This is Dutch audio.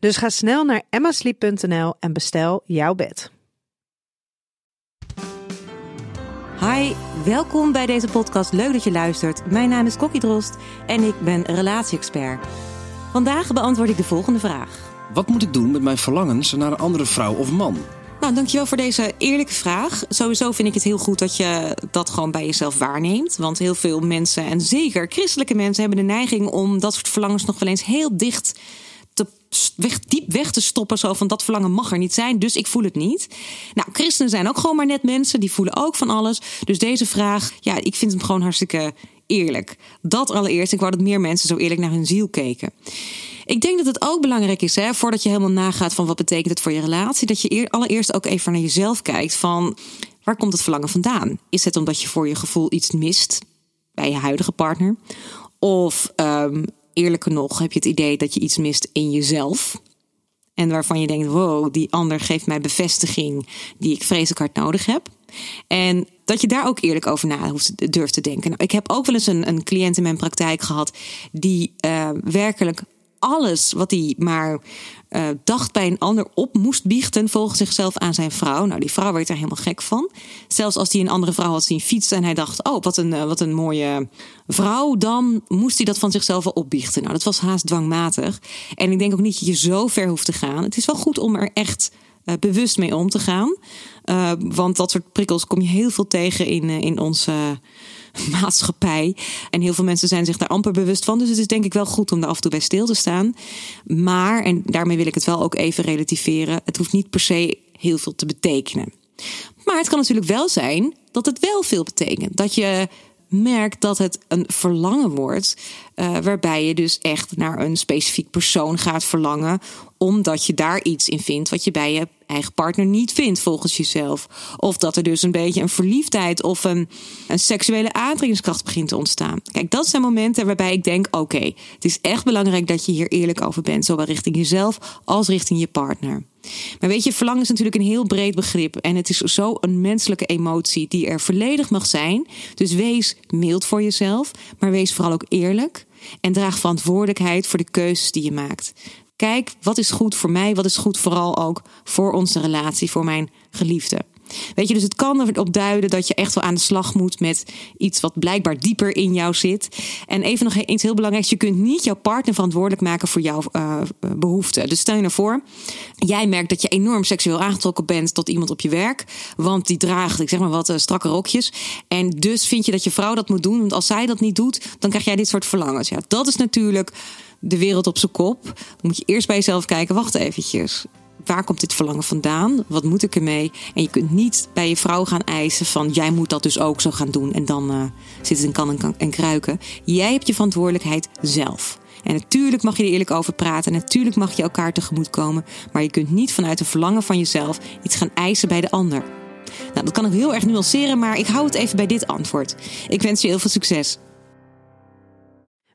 Dus ga snel naar emmasleep.nl en bestel jouw bed. Hi, welkom bij deze podcast. Leuk dat je luistert. Mijn naam is Kokkie Drost en ik ben relatie-expert. Vandaag beantwoord ik de volgende vraag. Wat moet ik doen met mijn verlangens naar een andere vrouw of man? Nou, dankjewel voor deze eerlijke vraag. Sowieso vind ik het heel goed dat je dat gewoon bij jezelf waarneemt. Want heel veel mensen, en zeker christelijke mensen, hebben de neiging om dat soort verlangens nog wel eens heel dicht te weg, diep weg te stoppen. Zo van dat verlangen mag er niet zijn, dus ik voel het niet. Nou, christenen zijn ook gewoon maar net mensen, die voelen ook van alles. Dus deze vraag, ja, ik vind hem gewoon hartstikke eerlijk. Dat allereerst, ik wou dat meer mensen zo eerlijk naar hun ziel keken. Ik denk dat het ook belangrijk is, hè, voordat je helemaal nagaat van wat betekent het voor je relatie, dat je allereerst ook even naar jezelf kijkt van waar komt het verlangen vandaan? Is het omdat je voor je gevoel iets mist bij je huidige partner? Of um, eerlijker nog, heb je het idee dat je iets mist in jezelf? En waarvan je denkt, wow, die ander geeft mij bevestiging die ik vreselijk hard nodig heb. En dat je daar ook eerlijk over na hoeft, durft te denken. Nou, ik heb ook wel eens een, een cliënt in mijn praktijk gehad die uh, werkelijk alles wat hij maar uh, dacht bij een ander op moest biechten volgens zichzelf aan zijn vrouw. Nou, die vrouw werd er helemaal gek van. Zelfs als hij een andere vrouw had zien fietsen en hij dacht: Oh, wat een, uh, wat een mooie vrouw, dan moest hij dat van zichzelf opbiechten. Nou, dat was haast dwangmatig. En ik denk ook niet dat je zo ver hoeft te gaan. Het is wel goed om er echt uh, bewust mee om te gaan. want dat soort prikkels kom je heel veel tegen in, in onze maatschappij. En heel veel mensen zijn zich daar amper bewust van. Dus het is denk ik wel goed om daar af en toe bij stil te staan. Maar, en daarmee wil ik het wel ook even relativeren, het hoeft niet per se heel veel te betekenen. Maar het kan natuurlijk wel zijn dat het wel veel betekent. Dat je merkt dat het een verlangen wordt, uh, waarbij je dus echt naar een specifiek persoon gaat verlangen, omdat je daar iets in vindt wat je bij je eigen partner niet vindt volgens jezelf. Of dat er dus een beetje een verliefdheid of een, een seksuele aantrekkingskracht begint te ontstaan. Kijk, dat zijn momenten waarbij ik denk: oké, het is echt belangrijk dat je hier eerlijk over bent, zowel richting jezelf als richting je partner. Maar weet je, verlangen is natuurlijk een heel breed begrip. En het is zo een menselijke emotie die er volledig mag zijn. Dus wees mild voor jezelf, maar wees vooral ook eerlijk. En draag verantwoordelijkheid voor de keuzes die je maakt. Kijk, wat is goed voor mij? Wat is goed vooral ook voor onze relatie, voor mijn geliefde? Weet je, dus het kan erop duiden dat je echt wel aan de slag moet met iets wat blijkbaar dieper in jou zit. En even nog iets heel belangrijks: je kunt niet jouw partner verantwoordelijk maken voor jouw uh, behoeften. Dus stel je nou voor, jij merkt dat je enorm seksueel aangetrokken bent tot iemand op je werk, want die draagt, ik zeg maar wat, uh, strakke rokjes. En dus vind je dat je vrouw dat moet doen, want als zij dat niet doet, dan krijg jij dit soort verlangens. Ja, dat is natuurlijk de wereld op zijn kop. Dan moet je eerst bij jezelf kijken, wacht eventjes waar komt dit verlangen vandaan? Wat moet ik ermee? En je kunt niet bij je vrouw gaan eisen van jij moet dat dus ook zo gaan doen. En dan uh, zit het in kan en, en kruiken. Jij hebt je verantwoordelijkheid zelf. En natuurlijk mag je er eerlijk over praten. Natuurlijk mag je elkaar tegemoet komen. Maar je kunt niet vanuit een verlangen van jezelf iets gaan eisen bij de ander. Nou, dat kan ik heel erg nuanceren, maar ik hou het even bij dit antwoord. Ik wens je heel veel succes.